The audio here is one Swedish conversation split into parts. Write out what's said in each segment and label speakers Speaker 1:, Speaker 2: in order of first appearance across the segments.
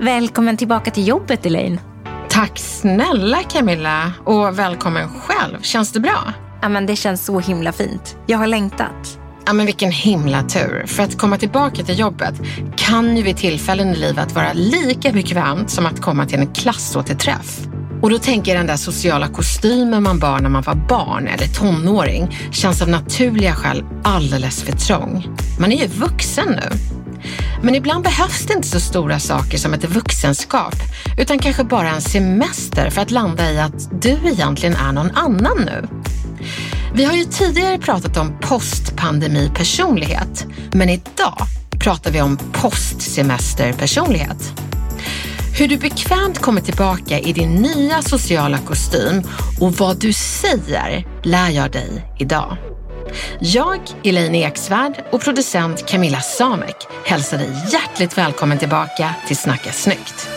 Speaker 1: Välkommen tillbaka till jobbet Elaine.
Speaker 2: Tack snälla Camilla och välkommen själv. Känns det bra?
Speaker 1: Ja, men det känns så himla fint. Jag har längtat.
Speaker 2: Ja, men vilken himla tur. För att komma tillbaka till jobbet kan ju vid tillfällen i livet vara lika bekvämt som att komma till en klassåterträff. Och då tänker jag den där sociala kostymen man bar när man var barn eller tonåring känns av naturliga skäl alldeles för trång. Man är ju vuxen nu. Men ibland behövs det inte så stora saker som ett vuxenskap, utan kanske bara en semester för att landa i att du egentligen är någon annan nu. Vi har ju tidigare pratat om postpandemipersonlighet, men idag pratar vi om postsemesterpersonlighet. Hur du bekvämt kommer tillbaka i din nya sociala kostym och vad du säger lär jag dig idag. Jag, Elaine Eksvärd och producent Camilla Samek hälsar dig hjärtligt välkommen tillbaka till Snacka snyggt.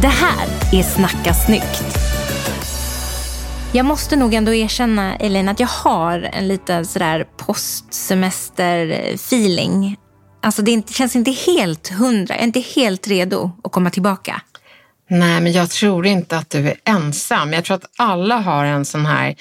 Speaker 1: Det här är Snacka snyggt. Jag måste nog ändå erkänna, Elaine, att jag har en liten sådär postsemester-feeling. Alltså det känns inte helt hundra, jag är inte helt redo att komma tillbaka.
Speaker 2: Nej, men jag tror inte att du är ensam. Jag tror att alla har en sån här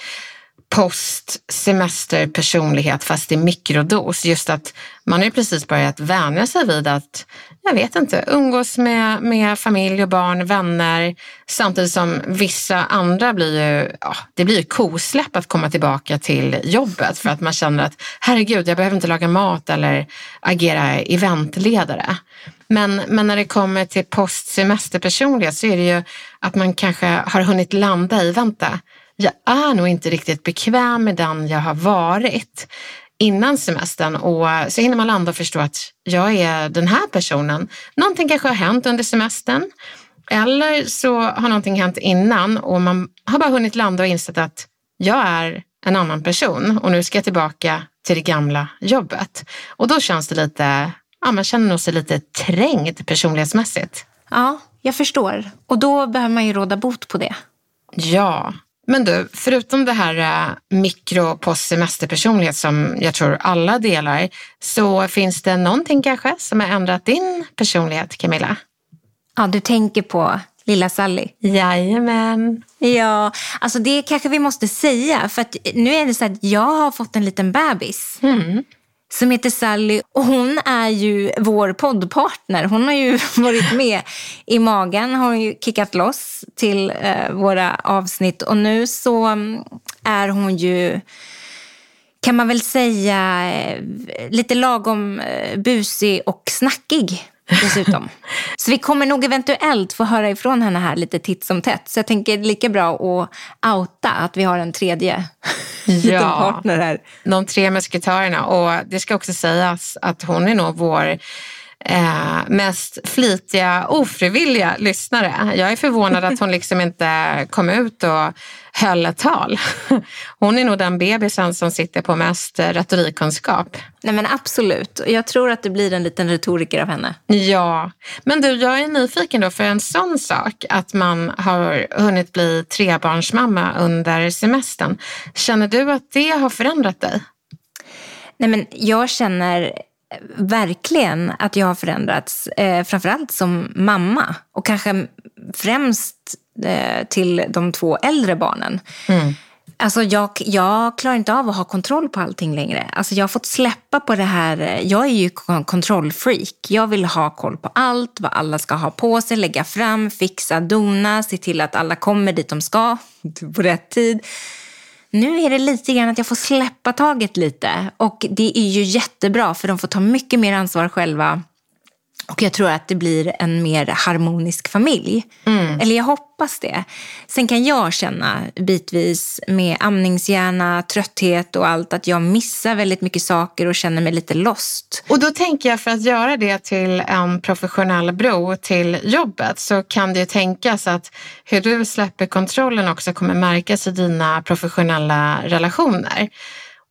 Speaker 2: postsemesterpersonlighet fast i mikrodos. Just att man har ju precis börjat vänja sig vid att, jag vet inte, umgås med, med familj och barn, vänner. Samtidigt som vissa andra blir ju, ja, det blir ju kosläpp att komma tillbaka till jobbet för att man känner att herregud, jag behöver inte laga mat eller agera eventledare. Men, men när det kommer till postsemesterpersonlighet så är det ju att man kanske har hunnit landa i, vänta, jag är nog inte riktigt bekväm med den jag har varit innan semestern och så hinner man landa och förstå att jag är den här personen. Någonting kanske har hänt under semestern eller så har någonting hänt innan och man har bara hunnit landa och insett att jag är en annan person och nu ska jag tillbaka till det gamla jobbet. Och då känns det lite, ja man känner nog sig lite trängd personlighetsmässigt.
Speaker 1: Ja, jag förstår. Och då behöver man ju råda bot på det.
Speaker 2: Ja, men du, förutom det här uh, mikro post semesterpersonlighet som jag tror alla delar, så finns det någonting kanske som har ändrat din personlighet, Camilla?
Speaker 1: Ja, du tänker på lilla Sally?
Speaker 2: Jajamän.
Speaker 1: Ja, alltså det kanske vi måste säga. För nu är det så att jag har fått en liten bebis.
Speaker 2: Mm
Speaker 1: som heter Sally. Och hon är ju vår poddpartner. Hon har ju varit med i magen, har ju kickat loss till eh, våra avsnitt. Och nu så mm, är hon ju kan man väl säga eh, lite lagom eh, busig och snackig dessutom. Så vi kommer nog eventuellt få höra ifrån henne här lite titt som tätt. Så jag tänker lika bra att outa att vi har en tredje ja, partner här.
Speaker 2: De tre musketörerna. Och det ska också sägas att hon är nog vår eh, mest flitiga ofrivilliga lyssnare. Jag är förvånad att hon liksom inte kom ut och höll ett tal. Hon är nog den bebisen som sitter på mest retorikkunskap.
Speaker 1: Nej men absolut. Jag tror att det blir en liten retoriker av henne.
Speaker 2: Ja, men du, jag är nyfiken då för en sån sak att man har hunnit bli trebarnsmamma under semestern. Känner du att det har förändrat dig?
Speaker 1: Nej men jag känner verkligen att jag har förändrats. Eh, framförallt som mamma och kanske främst eh, till de två äldre barnen.
Speaker 2: Mm.
Speaker 1: Alltså jag, jag klarar inte av att ha kontroll på allting längre. Alltså jag har fått släppa på det här. Jag är ju kontrollfreak. Jag vill ha koll på allt, vad alla ska ha på sig, lägga fram, fixa, dona, se till att alla kommer dit de ska på rätt tid. Nu är det lite grann att jag får släppa taget lite. Och det är ju jättebra för de får ta mycket mer ansvar själva och jag tror att det blir en mer harmonisk familj. Mm. Eller jag hoppas det. Sen kan jag känna bitvis med amningshjärna, trötthet och allt att jag missar väldigt mycket saker och känner mig lite lost.
Speaker 2: Och då tänker jag för att göra det till en professionell bro till jobbet så kan det ju tänkas att hur du släpper kontrollen också kommer märkas i dina professionella relationer.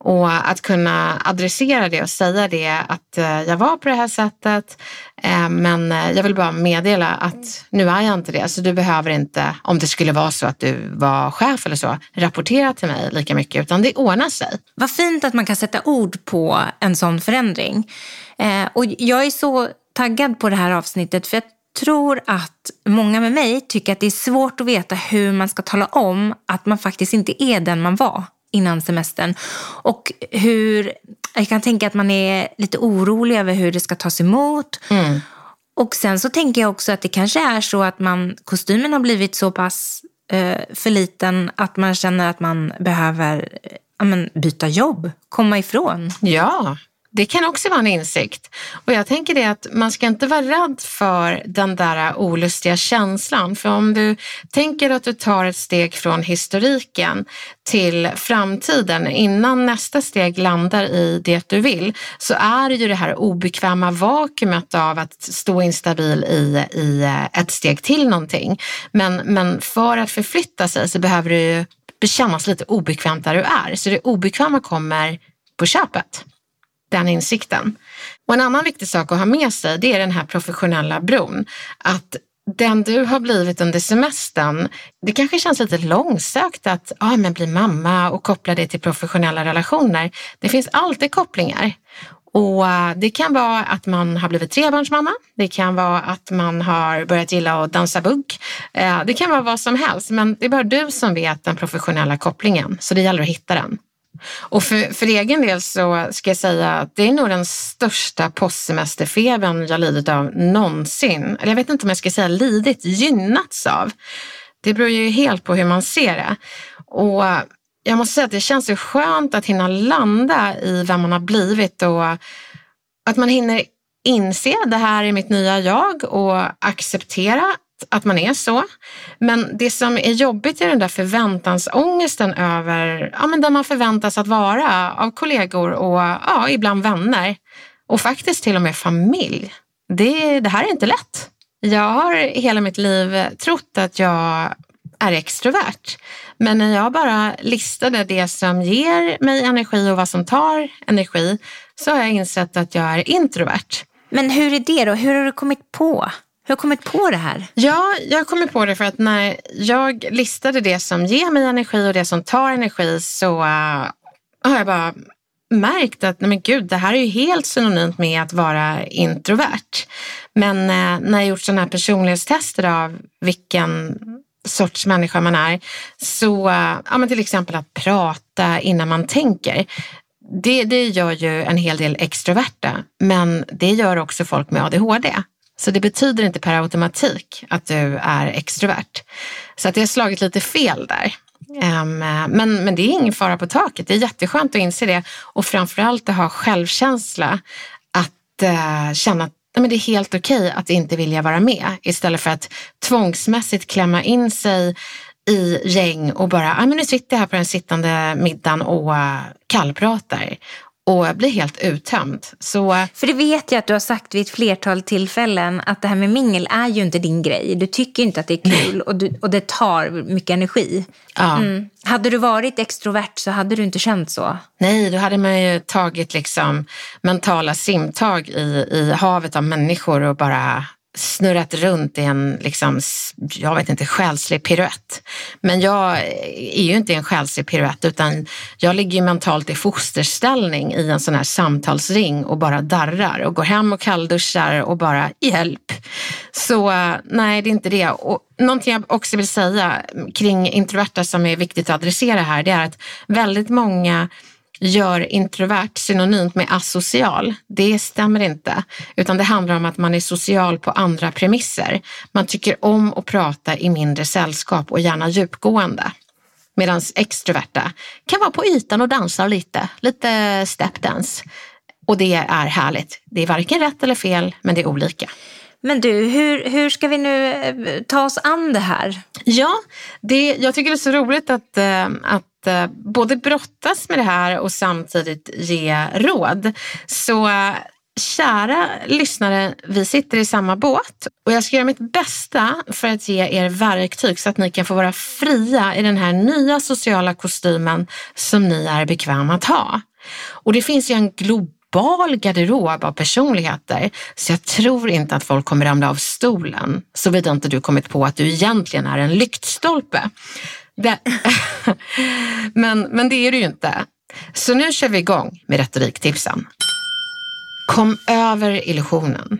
Speaker 2: Och att kunna adressera det och säga det att eh, jag var på det här sättet eh, men eh, jag vill bara meddela att nu är jag inte det. Så du behöver inte, om det skulle vara så att du var chef eller så, rapportera till mig lika mycket utan det ordnar sig.
Speaker 1: Vad fint att man kan sätta ord på en sån förändring. Och jag är så taggad på det här avsnittet för jag tror att många med mig tycker att det är svårt att veta hur man ska tala om att man faktiskt inte är den man var innan semestern. Och hur, jag kan tänka att man är lite orolig över hur det ska tas emot. Mm. Och sen så tänker jag också att det kanske är så att man, kostymen har blivit så pass eh, för liten att man känner att man behöver eh, byta jobb, komma ifrån.
Speaker 2: Ja, det kan också vara en insikt. Och jag tänker det att man ska inte vara rädd för den där olustiga känslan. För om du tänker att du tar ett steg från historiken till framtiden innan nästa steg landar i det du vill så är ju det här obekväma vakuumet av att stå instabil i, i eh, ett steg till någonting. Men, men för att förflytta sig så behöver det kännas lite obekvämt där du är. Så det obekväma kommer på köpet den insikten. Och en annan viktig sak att ha med sig det är den här professionella bron. Att den du har blivit under semestern, det kanske känns lite långsökt att ah, men bli mamma och koppla det till professionella relationer. Det finns alltid kopplingar. Och eh, det kan vara att man har blivit trebarnsmamma. Det kan vara att man har börjat gilla att dansa bugg. Eh, det kan vara vad som helst, men det är bara du som vet den professionella kopplingen. Så det gäller att hitta den. Och för, för egen del så ska jag säga att det är nog den största postsemesterfebern jag lidit av någonsin. Eller jag vet inte om jag ska säga lidit, gynnats av. Det beror ju helt på hur man ser det. Och jag måste säga att det känns så skönt att hinna landa i vem man har blivit och att man hinner inse det här är mitt nya jag och acceptera att man är så. Men det som är jobbigt är den där förväntansångesten över ja, men där man förväntas att vara av kollegor och ja, ibland vänner och faktiskt till och med familj. Det, det här är inte lätt. Jag har hela mitt liv trott att jag är extrovert. Men när jag bara listade det som ger mig energi och vad som tar energi så har jag insett att jag är introvert.
Speaker 1: Men hur är det då? Hur har du kommit på? Hur har kommit på det här?
Speaker 2: Ja, jag har kommit på det för att när jag listade det som ger mig energi och det som tar energi så uh, har jag bara märkt att nej men gud, det här är ju helt synonymt med att vara introvert. Men uh, när jag gjort sådana här personlighetstester av vilken sorts människa man är, så uh, ja, men till exempel att prata innan man tänker. Det, det gör ju en hel del extroverta, men det gör också folk med ADHD. Så det betyder inte per automatik att du är extrovert. Så att det har slagit lite fel där. Um, men, men det är ingen fara på taket. Det är jätteskönt att inse det och framförallt att ha självkänsla. Att uh, känna att nej, men det är helt okej okay att inte vilja vara med istället för att tvångsmässigt klämma in sig i gäng och bara, ah, men nu sitter jag här på den sittande middagen och uh, kallpratar och blir helt uttömd. Så...
Speaker 1: För det vet jag att du har sagt vid ett flertal tillfällen att det här med mingel är ju inte din grej. Du tycker inte att det är kul och, du, och det tar mycket energi. Ja. Mm. Hade du varit extrovert så hade du inte känt så.
Speaker 2: Nej, då hade man ju tagit liksom mentala simtag i, i havet av människor och bara snurrat runt i en, liksom, jag vet inte, själslig piruett. Men jag är ju inte i en själslig piruett utan jag ligger mentalt i fosterställning i en sån här samtalsring och bara darrar och går hem och kallduschar och bara hjälp. Så nej, det är inte det. Och någonting jag också vill säga kring introverta som är viktigt att adressera här, det är att väldigt många gör introvert synonymt med asocial. Det stämmer inte, utan det handlar om att man är social på andra premisser. Man tycker om att prata i mindre sällskap och gärna djupgående. Medan extroverta kan vara på ytan och dansa lite, lite stepdance. Och det är härligt. Det är varken rätt eller fel, men det är olika.
Speaker 1: Men du, hur, hur ska vi nu eh, ta oss an det här?
Speaker 2: Ja, det, jag tycker det är så roligt att, eh, att eh, både brottas med det här och samtidigt ge råd. Så kära lyssnare, vi sitter i samma båt och jag ska göra mitt bästa för att ge er verktyg så att ni kan få vara fria i den här nya sociala kostymen som ni är bekväma att ha. Och det finns ju en global garderob av personligheter så jag tror inte att folk kommer ramla av stolen såvida inte du kommit på att du egentligen är en lyktstolpe. Det, men, men det är du ju inte. Så nu kör vi igång med retoriktipsen. Kom över illusionen.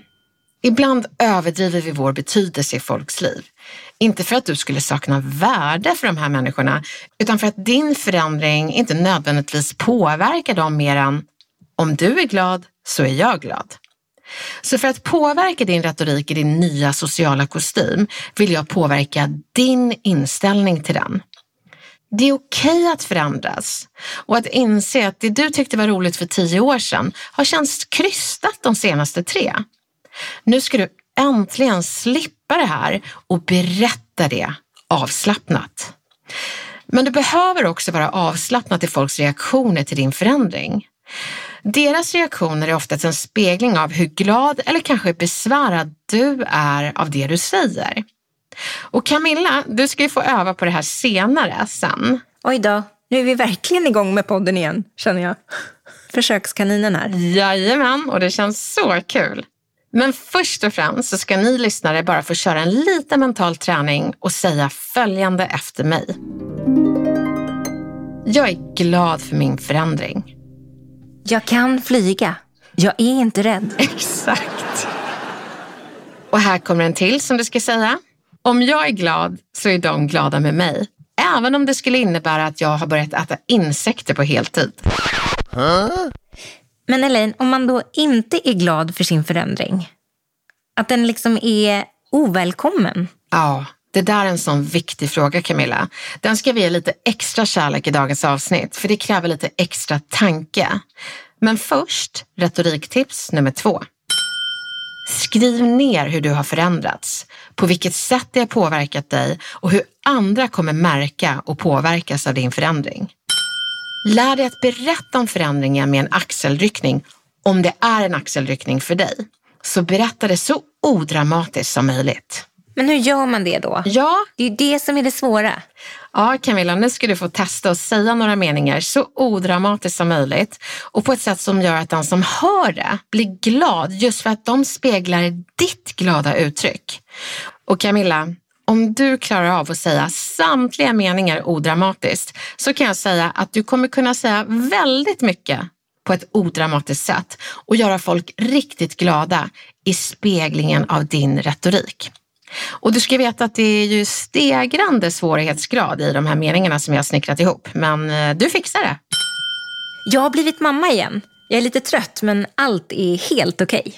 Speaker 2: Ibland överdriver vi vår betydelse i folks liv. Inte för att du skulle sakna värde för de här människorna, utan för att din förändring inte nödvändigtvis påverkar dem mer än om du är glad så är jag glad. Så för att påverka din retorik i din nya sociala kostym vill jag påverka din inställning till den. Det är okej okay att förändras och att inse att det du tyckte var roligt för tio år sedan har känts krystat de senaste tre. Nu ska du äntligen slippa det här och berätta det avslappnat. Men du behöver också vara avslappnad till folks reaktioner till din förändring. Deras reaktioner är oftast en spegling av hur glad eller kanske besvärad du är av det du säger. Och Camilla, du ska ju få öva på det här senare sen.
Speaker 1: Oj då, nu är vi verkligen igång med podden igen, känner jag. Försökskaninen här.
Speaker 2: Jajamän, och det känns så kul. Men först och främst så ska ni lyssnare bara få köra en liten mental träning och säga följande efter mig. Jag är glad för min förändring.
Speaker 1: Jag kan flyga. Jag är inte rädd.
Speaker 2: Exakt. Och här kommer en till som du ska säga. Om jag är glad så är de glada med mig. Även om det skulle innebära att jag har börjat äta insekter på heltid.
Speaker 1: Men Elaine, om man då inte är glad för sin förändring, att den liksom är ovälkommen?
Speaker 2: Ja, det där är en sån viktig fråga Camilla. Den ska vi ge lite extra kärlek i dagens avsnitt, för det kräver lite extra tanke. Men först retoriktips nummer två. Skriv ner hur du har förändrats, på vilket sätt det har påverkat dig och hur andra kommer märka och påverkas av din förändring. Lär dig att berätta om förändringen med en axelryckning, om det är en axelryckning för dig. Så berätta det så odramatiskt som möjligt.
Speaker 1: Men hur gör man det då?
Speaker 2: Ja.
Speaker 1: Det är ju det som är det svåra.
Speaker 2: Ja, Camilla, nu ska du få testa att säga några meningar så odramatiskt som möjligt och på ett sätt som gör att den som hör det blir glad just för att de speglar ditt glada uttryck. Och Camilla, om du klarar av att säga samtliga meningar odramatiskt så kan jag säga att du kommer kunna säga väldigt mycket på ett odramatiskt sätt och göra folk riktigt glada i speglingen av din retorik. Och du ska veta att det är ju stegrande svårighetsgrad i de här meningarna som jag har snickrat ihop. Men eh, du fixar det.
Speaker 1: Jag har blivit mamma igen. Jag är lite trött men allt är helt okej. Okay.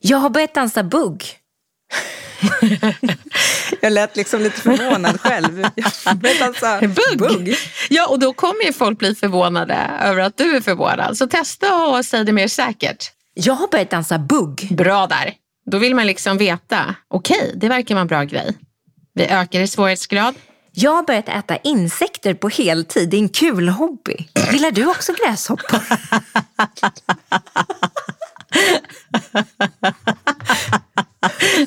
Speaker 1: Jag har börjat dansa bugg. jag lät liksom lite förvånad själv. Jag börjat dansa
Speaker 2: bugg. bugg. Ja, och då kommer ju folk bli förvånade över att du är förvånad. Så testa och säg det mer säkert.
Speaker 1: Jag har börjat dansa bugg.
Speaker 2: Bra där. Då vill man liksom veta, okej, okay, det verkar vara en bra grej. Vi ökar i svårighetsgrad.
Speaker 1: Jag har börjat äta insekter på heltid. Det är en kul hobby. Gillar du också gräshoppor?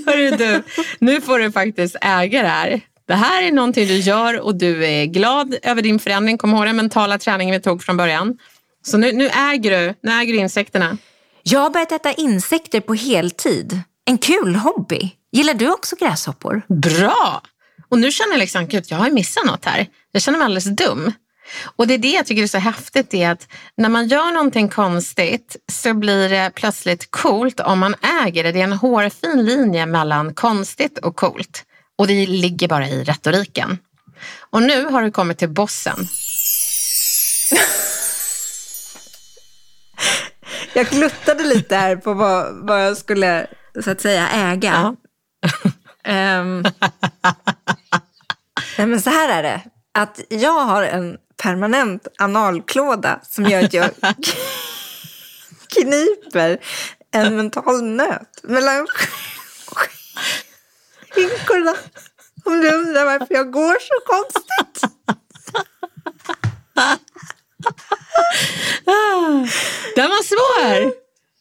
Speaker 2: Hörru du, nu får du faktiskt äga det här. Det här är någonting du gör och du är glad över din förändring. Kom ihåg den mentala träningen vi tog från början. Så nu, nu, äger du, nu äger du insekterna.
Speaker 1: Jag har börjat äta insekter på heltid. en kul hobby. Gillar du också gräshoppor?
Speaker 2: Bra! Och nu känner jag liksom, gud, jag har missat något här. Jag känner mig alldeles dum. Och det är det jag tycker är så häftigt, är att när man gör någonting konstigt så blir det plötsligt coolt om man äger det. Det är en hårfin linje mellan konstigt och coolt. Och det ligger bara i retoriken. Och nu har du kommit till bossen.
Speaker 1: Jag gluttade lite här på vad, vad jag skulle så att säga äga. Ja. um, nej men så här är det, att jag har en permanent analklåda som gör att jag kniper en mental nöt mellan skinkorna. Om du undrar varför jag går så konstigt.
Speaker 2: Den var svår.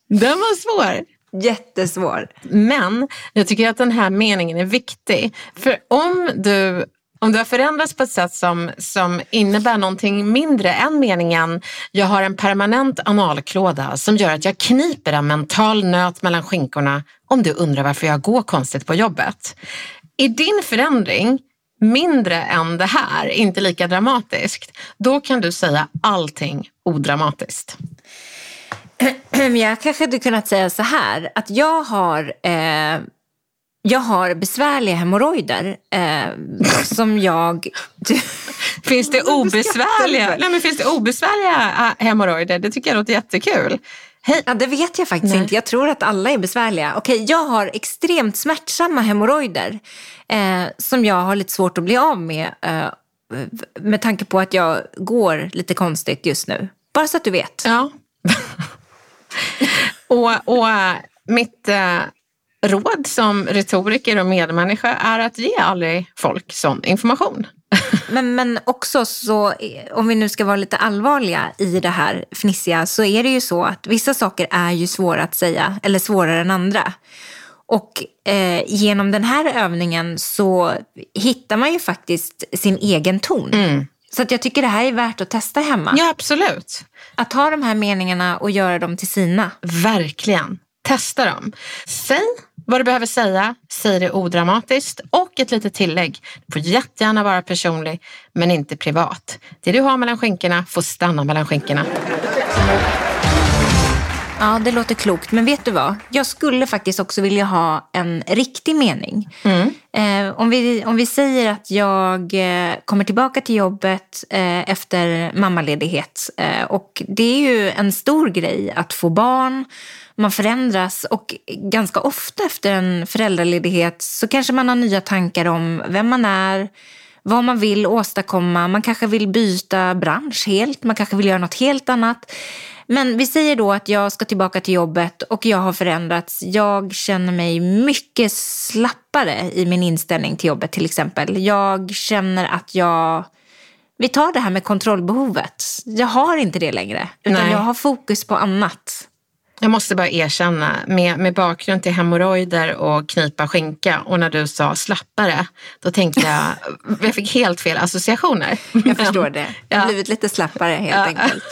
Speaker 2: Den var svår.
Speaker 1: Jättesvår.
Speaker 2: Men jag tycker att den här meningen är viktig. För om du om du har förändrats på ett sätt som, som innebär någonting mindre än meningen jag har en permanent analklåda som gör att jag kniper en mental nöt mellan skinkorna om du undrar varför jag går konstigt på jobbet. Är din förändring mindre än det här, inte lika dramatiskt, då kan du säga allting odramatiskt.
Speaker 1: Jag kanske hade kunnat säga så här, att jag har eh, jag har besvärliga hemorrojder eh, som jag...
Speaker 2: finns, det obesvärliga, nej, men finns det obesvärliga äh, hemorrojder? Det tycker jag låter jättekul.
Speaker 1: Hej. Ja, det vet jag faktiskt nej. inte. Jag tror att alla är besvärliga. Okej, jag har extremt smärtsamma hemorrojder eh, som jag har lite svårt att bli av med eh, med tanke på att jag går lite konstigt just nu. Bara så att du vet.
Speaker 2: Ja. och, och mitt eh, råd som retoriker och medmänniska är att ge aldrig folk sån information.
Speaker 1: Men, men också så, om vi nu ska vara lite allvarliga i det här fnissiga, så är det ju så att vissa saker är ju svåra att säga, eller svårare än andra. Och eh, genom den här övningen så hittar man ju faktiskt sin egen ton. Mm. Så att jag tycker det här är värt att testa hemma.
Speaker 2: Ja, absolut.
Speaker 1: Att ta de här meningarna och göra dem till sina.
Speaker 2: Verkligen. Testa dem. Säg vad du behöver säga, säg det odramatiskt och ett litet tillägg. Du får jättegärna vara personlig, men inte privat. Det du har mellan skinkorna får stanna mellan skinkorna.
Speaker 1: Ja, det låter klokt. Men vet du vad? Jag skulle faktiskt också vilja ha en riktig mening. Mm. Eh, om, vi, om vi säger att jag eh, kommer tillbaka till jobbet eh, efter mammaledighet. Eh, och det är ju en stor grej att få barn. Man förändras och ganska ofta efter en föräldraledighet så kanske man har nya tankar om vem man är, vad man vill åstadkomma. Man kanske vill byta bransch helt, man kanske vill göra något helt annat. Men vi säger då att jag ska tillbaka till jobbet och jag har förändrats. Jag känner mig mycket slappare i min inställning till jobbet till exempel. Jag känner att jag... Vi tar det här med kontrollbehovet. Jag har inte det längre, utan Nej. jag har fokus på annat.
Speaker 2: Jag måste bara erkänna, med, med bakgrund till hemorrojder och knipa skinka och när du sa slappare, då tänkte jag, jag fick helt fel associationer.
Speaker 1: Jag förstår det. Jag har ja. blivit lite slappare helt ja. enkelt.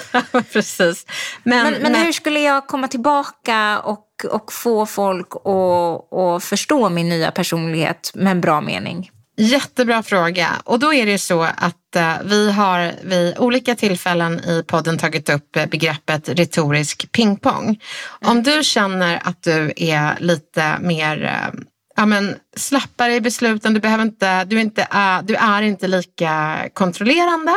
Speaker 2: Precis.
Speaker 1: Men, men, men, hur skulle jag komma tillbaka och, och få folk att, att förstå min nya personlighet med en bra mening?
Speaker 2: Jättebra fråga. Och då är det så att uh, vi har vid olika tillfällen i podden tagit upp begreppet retorisk pingpong. Mm. Om du känner att du är lite mer uh, ja, men slappare i besluten, du, behöver inte, du, är inte, uh, du är inte lika kontrollerande.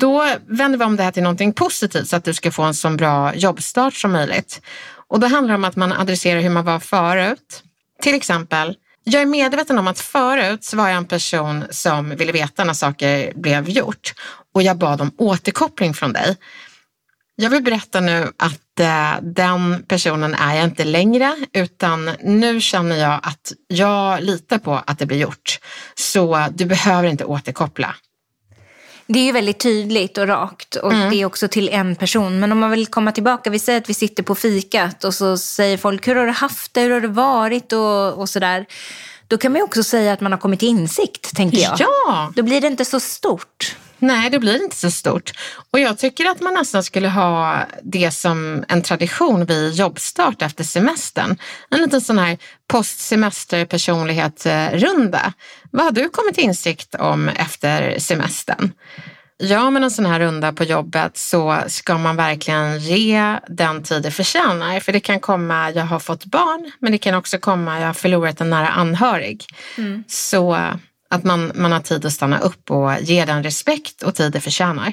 Speaker 2: Då vänder vi om det här till någonting positivt så att du ska få en så bra jobbstart som möjligt. Och då handlar det om att man adresserar hur man var förut. Till exempel, jag är medveten om att förut så var jag en person som ville veta när saker blev gjort och jag bad om återkoppling från dig. Jag vill berätta nu att eh, den personen är jag inte längre utan nu känner jag att jag litar på att det blir gjort. Så du behöver inte återkoppla.
Speaker 1: Det är ju väldigt tydligt och rakt och mm. det är också till en person. Men om man vill komma tillbaka, vi säger att vi sitter på fikat och så säger folk hur har du haft det, hur har det varit och, och sådär. Då kan man ju också säga att man har kommit till insikt, tänker jag.
Speaker 2: Ja!
Speaker 1: Då blir det inte så stort.
Speaker 2: Nej, det blir inte så stort. Och jag tycker att man nästan skulle ha det som en tradition vid jobbstart efter semestern. En liten sån här postsemester personlighetsrunda. Vad har du kommit till insikt om efter semestern? Gör man en sån här runda på jobbet så ska man verkligen ge den tid det förtjänar. För det kan komma, jag har fått barn, men det kan också komma, jag har förlorat en nära anhörig. Mm. Så att man, man har tid att stanna upp och ge den respekt och tid det förtjänar.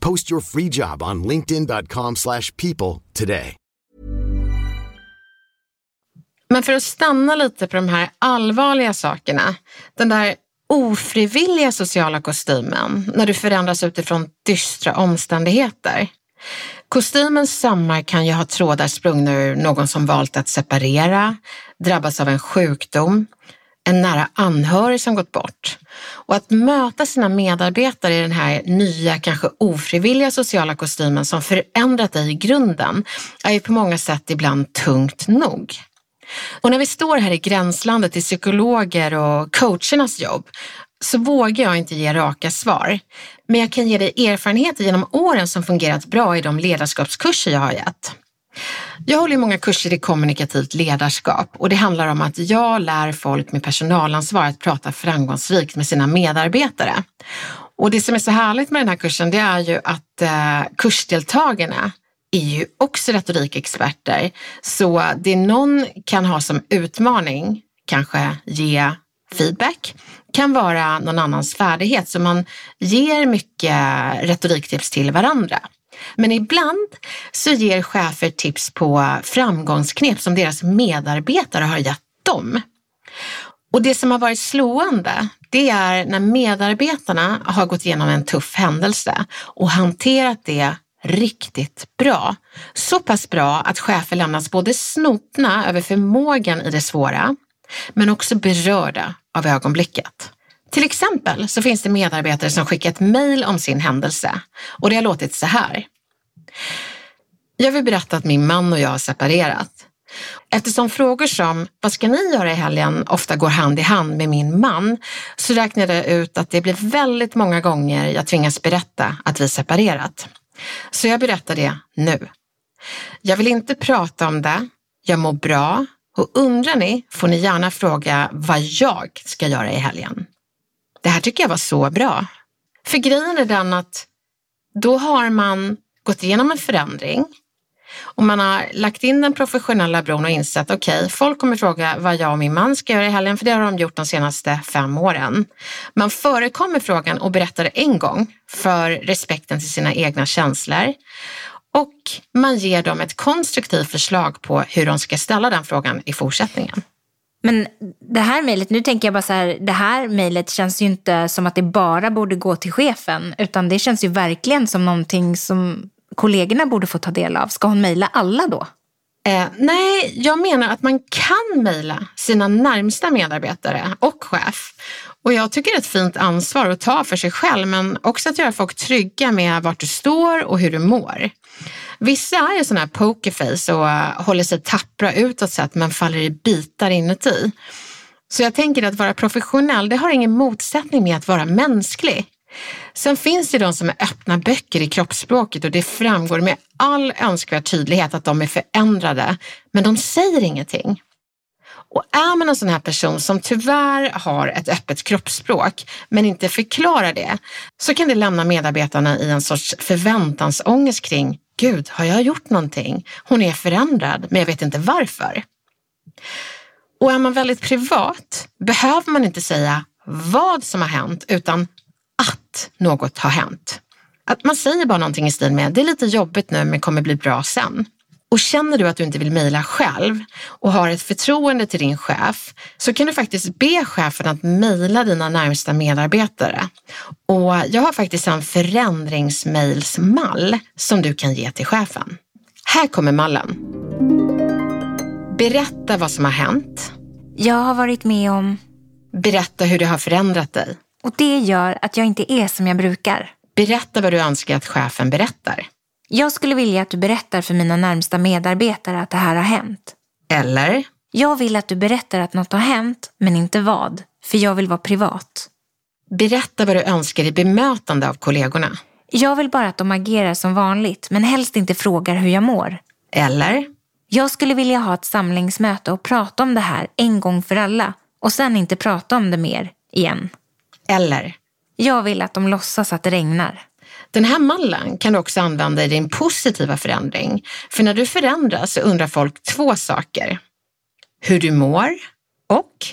Speaker 3: Post your free job on linkedin.com/people today.
Speaker 2: Men för att stanna lite på de här allvarliga sakerna. Den där ofrivilliga sociala kostymen när du förändras utifrån dystra omständigheter. Kostymens sömmar kan ju ha trådar sprungna ur någon som valt att separera, drabbas av en sjukdom, en nära anhörig som gått bort. Och att möta sina medarbetare i den här nya, kanske ofrivilliga sociala kostymen som förändrat dig i grunden är ju på många sätt ibland tungt nog. Och när vi står här i gränslandet till psykologer och coachernas jobb så vågar jag inte ge raka svar. Men jag kan ge dig erfarenheter genom åren som fungerat bra i de ledarskapskurser jag har gett. Jag håller många kurser i kommunikativt ledarskap och det handlar om att jag lär folk med personalansvar att prata framgångsrikt med sina medarbetare. Och det som är så härligt med den här kursen det är ju att eh, kursdeltagarna är ju också retorikexperter. Så det någon kan ha som utmaning, kanske ge feedback, kan vara någon annans färdighet. Så man ger mycket retoriktips till varandra. Men ibland så ger chefer tips på framgångsknep som deras medarbetare har gett dem. Och det som har varit slående, det är när medarbetarna har gått igenom en tuff händelse och hanterat det riktigt bra. Så pass bra att chefer lämnas både snopna över förmågan i det svåra, men också berörda av ögonblicket. Till exempel så finns det medarbetare som skickat mejl om sin händelse och det har låtit så här. Jag vill berätta att min man och jag har separerat. Eftersom frågor som vad ska ni göra i helgen ofta går hand i hand med min man så räknade jag ut att det blir väldigt många gånger jag tvingas berätta att vi separerat. Så jag berättar det nu. Jag vill inte prata om det. Jag mår bra och undrar ni får ni gärna fråga vad jag ska göra i helgen. Det här tycker jag var så bra. För grejen är den att då har man gått igenom en förändring och man har lagt in den professionella bron och insett okej, okay, folk kommer fråga vad jag och min man ska göra i helgen, för det har de gjort de senaste fem åren. Man förekommer frågan och berättar det en gång för respekten till sina egna känslor och man ger dem ett konstruktivt förslag på hur de ska ställa den frågan i fortsättningen.
Speaker 1: Men det här mejlet, nu tänker jag bara så här, det här mejlet känns ju inte som att det bara borde gå till chefen, utan det känns ju verkligen som någonting som kollegorna borde få ta del av. Ska hon mejla alla då?
Speaker 2: Eh, nej, jag menar att man kan mejla sina närmsta medarbetare och chef. Och jag tycker det är ett fint ansvar att ta för sig själv, men också att göra folk trygga med vart du står och hur du mår. Vissa är sådana här pokerface och eh, håller sig tappra utåt sett men faller i bitar inuti. Så jag tänker att vara professionell, det har ingen motsättning med att vara mänsklig. Sen finns det de som är öppna böcker i kroppsspråket och det framgår med all önskvärd tydlighet att de är förändrade, men de säger ingenting. Och är man en sån här person som tyvärr har ett öppet kroppsspråk men inte förklarar det, så kan det lämna medarbetarna i en sorts förväntansångest kring Gud, har jag gjort någonting? Hon är förändrad, men jag vet inte varför. Och är man väldigt privat behöver man inte säga vad som har hänt, utan att något har hänt. Att man säger bara någonting i stil med, det är lite jobbigt nu men kommer bli bra sen. Och känner du att du inte vill mejla själv och har ett förtroende till din chef så kan du faktiskt be chefen att mejla dina närmsta medarbetare. Och jag har faktiskt en förändringsmejlsmall som du kan ge till chefen. Här kommer mallen. Berätta vad som har hänt.
Speaker 1: Jag har varit med om...
Speaker 2: Berätta hur det har förändrat dig.
Speaker 1: Och det gör att jag inte är som jag brukar.
Speaker 2: Berätta vad du önskar att chefen berättar.
Speaker 1: Jag skulle vilja att du berättar för mina närmsta medarbetare att det här har hänt.
Speaker 2: Eller?
Speaker 1: Jag vill att du berättar att något har hänt, men inte vad. För jag vill vara privat.
Speaker 2: Berätta vad du önskar i bemötande av kollegorna.
Speaker 1: Jag vill bara att de agerar som vanligt, men helst inte frågar hur jag mår.
Speaker 2: Eller?
Speaker 1: Jag skulle vilja ha ett samlingsmöte och prata om det här en gång för alla och sen inte prata om det mer igen.
Speaker 2: Eller?
Speaker 1: Jag vill att de låtsas att det regnar.
Speaker 2: Den här mallen kan du också använda i din positiva förändring. För när du förändras så undrar folk två saker. Hur du mår och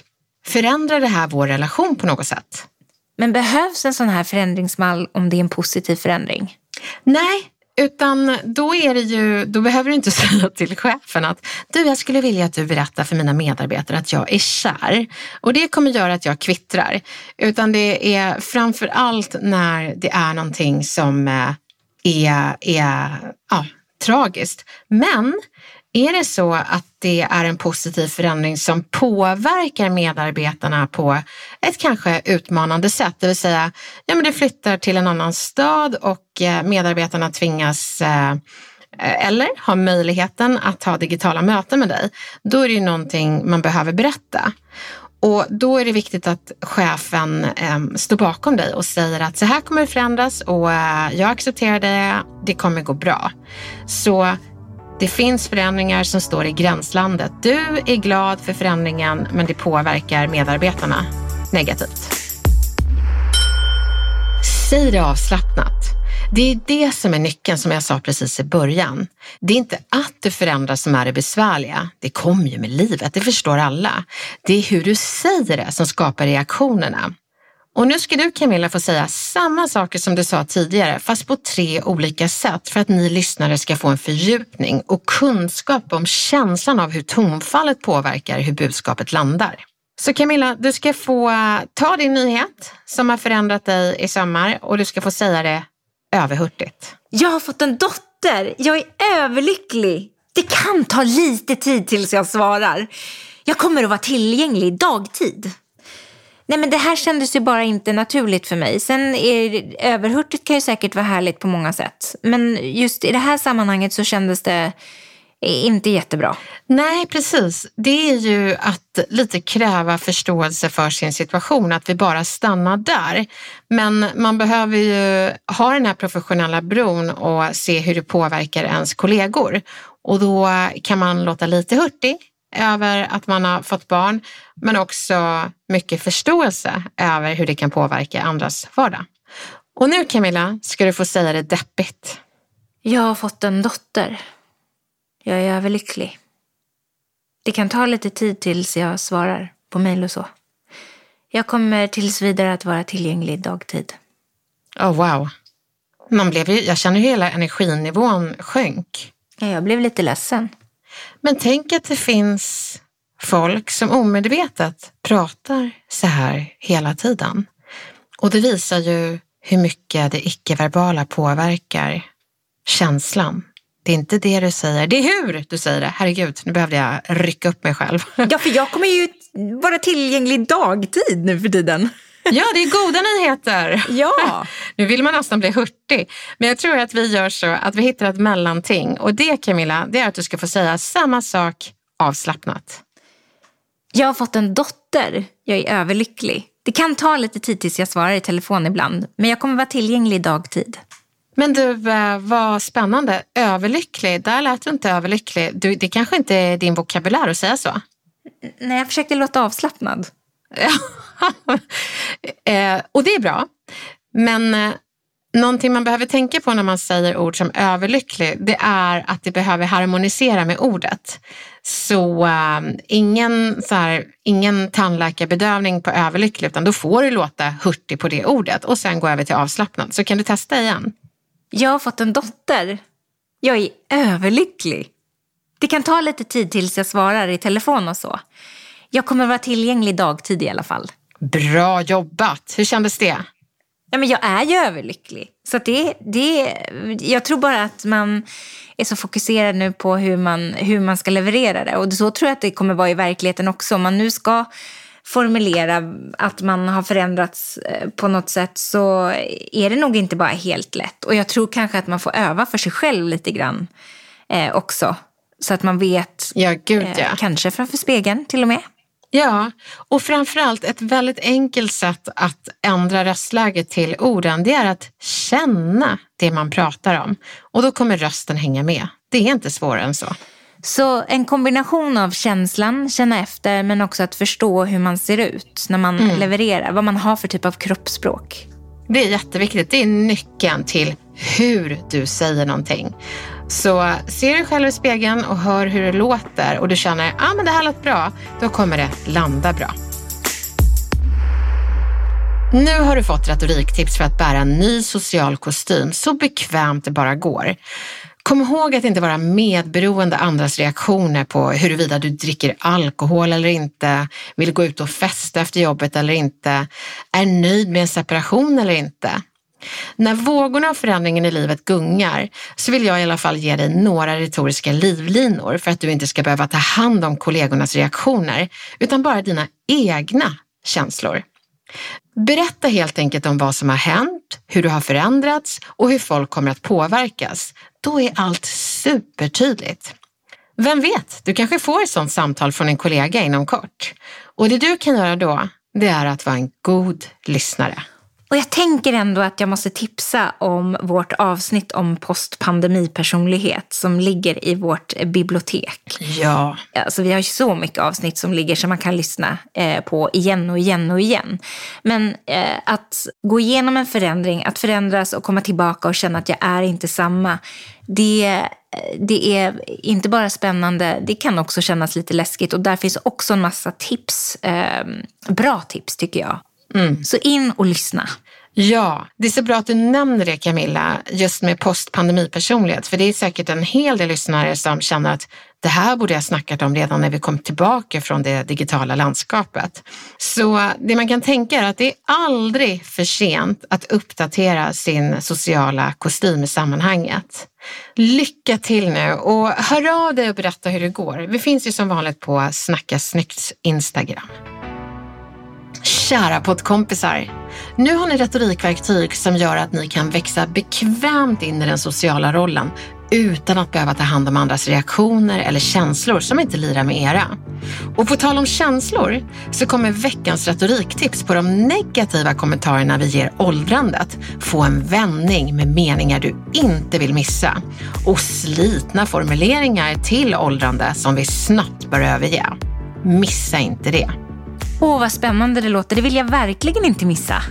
Speaker 2: förändrar det här vår relation på något sätt?
Speaker 1: Men behövs en sån här förändringsmall om det är en positiv förändring?
Speaker 2: Nej, utan då, är det ju, då behöver du inte säga till chefen att du, jag skulle vilja att du berättar för mina medarbetare att jag är kär. Och det kommer göra att jag kvittrar. Utan det är framför allt när det är någonting som eh, är, är ja, tragiskt. Men är det så att det är en positiv förändring som påverkar medarbetarna på ett kanske utmanande sätt, det vill säga ja, men du flyttar till en annan stad och eh, medarbetarna tvingas eh, eller har möjligheten att ha digitala möten med dig, då är det ju någonting man behöver berätta. Och då är det viktigt att chefen eh, står bakom dig och säger att så här kommer det förändras och eh, jag accepterar det, det kommer gå bra. Så det finns förändringar som står i gränslandet. Du är glad för förändringen men det påverkar medarbetarna negativt. Säg det avslappnat. Det är det som är nyckeln som jag sa precis i början. Det är inte att du förändras som är det besvärliga. Det kommer ju med livet, det förstår alla. Det är hur du säger det som skapar reaktionerna. Och nu ska du Camilla få säga samma saker som du sa tidigare, fast på tre olika sätt för att ni lyssnare ska få en fördjupning och kunskap om känslan av hur tonfallet påverkar hur budskapet landar. Så Camilla, du ska få eh, ta din nyhet som har förändrat dig i sommar och du ska få säga det överhurtigt.
Speaker 1: Jag har fått en dotter. Jag är överlycklig. Det kan ta lite tid tills jag svarar. Jag kommer att vara tillgänglig dagtid. Nej men det här kändes ju bara inte naturligt för mig. Sen är överhurtigt kan ju säkert vara härligt på många sätt. Men just i det här sammanhanget så kändes det inte jättebra.
Speaker 2: Nej, precis. Det är ju att lite kräva förståelse för sin situation, att vi bara stannar där. Men man behöver ju ha den här professionella bron och se hur det påverkar ens kollegor. Och då kan man låta lite hurtig över att man har fått barn, men också mycket förståelse över hur det kan påverka andras vardag. Och nu Camilla ska du få säga det deppigt.
Speaker 1: Jag har fått en dotter. Jag är överlycklig. Det kan ta lite tid tills jag svarar på mejl och så. Jag kommer tills vidare att vara tillgänglig dagtid.
Speaker 2: Oh wow. Man blev ju, jag känner hur hela energinivån sjönk.
Speaker 1: Ja, jag blev lite ledsen.
Speaker 2: Men tänk att det finns folk som omedvetet pratar så här hela tiden. Och det visar ju hur mycket det icke-verbala påverkar känslan. Det är inte det du säger, det är hur du säger det. Herregud, nu behövde jag rycka upp mig själv.
Speaker 1: Ja, för jag kommer ju vara tillgänglig dagtid nu för tiden.
Speaker 2: Ja, det är goda nyheter.
Speaker 1: Ja.
Speaker 2: nu vill man nästan bli hurtig. Men jag tror att vi gör så att vi hittar ett mellanting. Och det Camilla, det är att du ska få säga samma sak avslappnat.
Speaker 1: Jag har fått en dotter. Jag är överlycklig. Det kan ta lite tid tills jag svarar i telefon ibland. Men jag kommer vara tillgänglig dagtid.
Speaker 2: Men du, eh, vad spännande. Överlycklig, där lät du inte överlycklig. Du, det kanske inte är din vokabulär att säga så?
Speaker 1: Nej, jag försökte låta avslappnad.
Speaker 2: eh, och det är bra. Men eh, någonting man behöver tänka på när man säger ord som överlycklig, det är att det behöver harmonisera med ordet. Så äh, ingen, så här, ingen tandläkarbedövning på överlycklig, utan då får du låta hurtig på det ordet och sen gå över till avslappnad. Så kan du testa igen.
Speaker 1: Jag har fått en dotter. Jag är överlycklig. Det kan ta lite tid tills jag svarar i telefon och så. Jag kommer vara tillgänglig dagtid i alla fall.
Speaker 2: Bra jobbat! Hur kändes det?
Speaker 1: Ja, men jag är ju överlycklig. Så det, det, jag tror bara att man är så fokuserad nu på hur man, hur man ska leverera det. Och så tror jag att det kommer vara i verkligheten också. Om man nu ska formulera att man har förändrats eh, på något sätt så är det nog inte bara helt lätt. Och jag tror kanske att man får öva för sig själv lite grann eh, också. Så att man vet,
Speaker 2: ja, gud, ja.
Speaker 1: Eh, kanske framför spegeln till och med.
Speaker 2: Ja, och framförallt ett väldigt enkelt sätt att ändra röstläget till orden, det är att känna det man pratar om. Och då kommer rösten hänga med. Det är inte svårare än så.
Speaker 1: Så en kombination av känslan, känna efter, men också att förstå hur man ser ut när man mm. levererar. Vad man har för typ av kroppsspråk.
Speaker 2: Det är jätteviktigt. Det är nyckeln till hur du säger någonting. Så ser du själv i spegeln och hör hur det låter och du känner att ah, det här låter bra, då kommer det landa bra. Nu har du fått retoriktips för att bära en ny social kostym så bekvämt det bara går. Kom ihåg att inte vara medberoende andras reaktioner på huruvida du dricker alkohol eller inte, vill gå ut och festa efter jobbet eller inte, är nöjd med en separation eller inte. När vågorna av förändringen i livet gungar så vill jag i alla fall ge dig några retoriska livlinor för att du inte ska behöva ta hand om kollegornas reaktioner utan bara dina egna känslor. Berätta helt enkelt om vad som har hänt, hur du har förändrats och hur folk kommer att påverkas. Då är allt supertydligt. Vem vet, du kanske får ett sådant samtal från en kollega inom kort. Och det du kan göra då, det är att vara en god lyssnare.
Speaker 1: Och jag tänker ändå att jag måste tipsa om vårt avsnitt om postpandemipersonlighet som ligger i vårt bibliotek.
Speaker 2: Ja.
Speaker 1: Alltså, vi har ju så mycket avsnitt som ligger som man kan lyssna eh, på igen och igen och igen. Men eh, att gå igenom en förändring, att förändras och komma tillbaka och känna att jag är inte samma. Det, det är inte bara spännande, det kan också kännas lite läskigt. Och där finns också en massa tips, eh, bra tips tycker jag. Mm. Så in och lyssna.
Speaker 2: Ja, det är så bra att du nämner det Camilla, just med postpandemipersonlighet. För det är säkert en hel del lyssnare som känner att det här borde jag snackat om redan när vi kom tillbaka från det digitala landskapet. Så det man kan tänka är att det är aldrig för sent att uppdatera sin sociala kostym i sammanhanget. Lycka till nu och hör av dig och berätta hur det går. Vi finns ju som vanligt på Snacka snyggt Instagram. Kära poddkompisar! Nu har ni retorikverktyg som gör att ni kan växa bekvämt in i den sociala rollen utan att behöva ta hand om andras reaktioner eller känslor som inte lirar med era. Och på tal om känslor så kommer veckans retoriktips på de negativa kommentarerna vi ger åldrandet få en vändning med meningar du inte vill missa och slitna formuleringar till åldrande som vi snabbt bör överge. Missa inte det!
Speaker 1: Åh, vad spännande det låter. Det vill jag verkligen inte missa.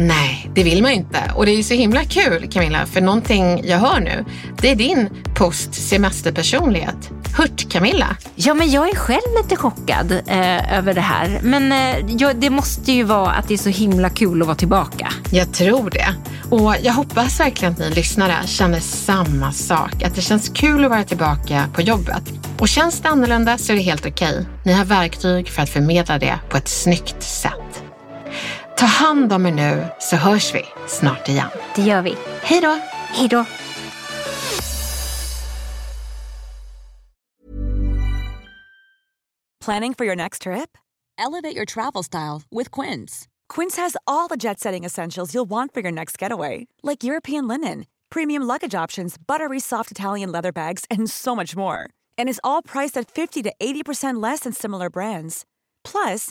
Speaker 2: Nej, det vill man inte. Och det är så himla kul Camilla, för någonting jag hör nu, det är din post-semesterpersonlighet. Hurt-Camilla.
Speaker 1: Ja, men jag är själv lite chockad eh, över det här. Men eh, ja, det måste ju vara att det är så himla kul att vara tillbaka.
Speaker 2: Jag tror det. Och jag hoppas verkligen att ni lyssnare känner samma sak. Att det känns kul att vara tillbaka på jobbet. Och känns det annorlunda så är det helt okej. Ni har verktyg för att förmedla det på ett snyggt sätt. Ta hand om er nu så hörs vi snart igen.
Speaker 1: Det gör vi.
Speaker 2: Hej då!
Speaker 1: Hej då!
Speaker 4: Planning for your next trip? Elevate your travel style with Quince. Quince has all the jet-setting essentials you'll want for your next getaway. Like European linen, premium luggage options, buttery soft Italian leather bags and so much more. And is all priced at 50 to 80% less than similar brands. Plus,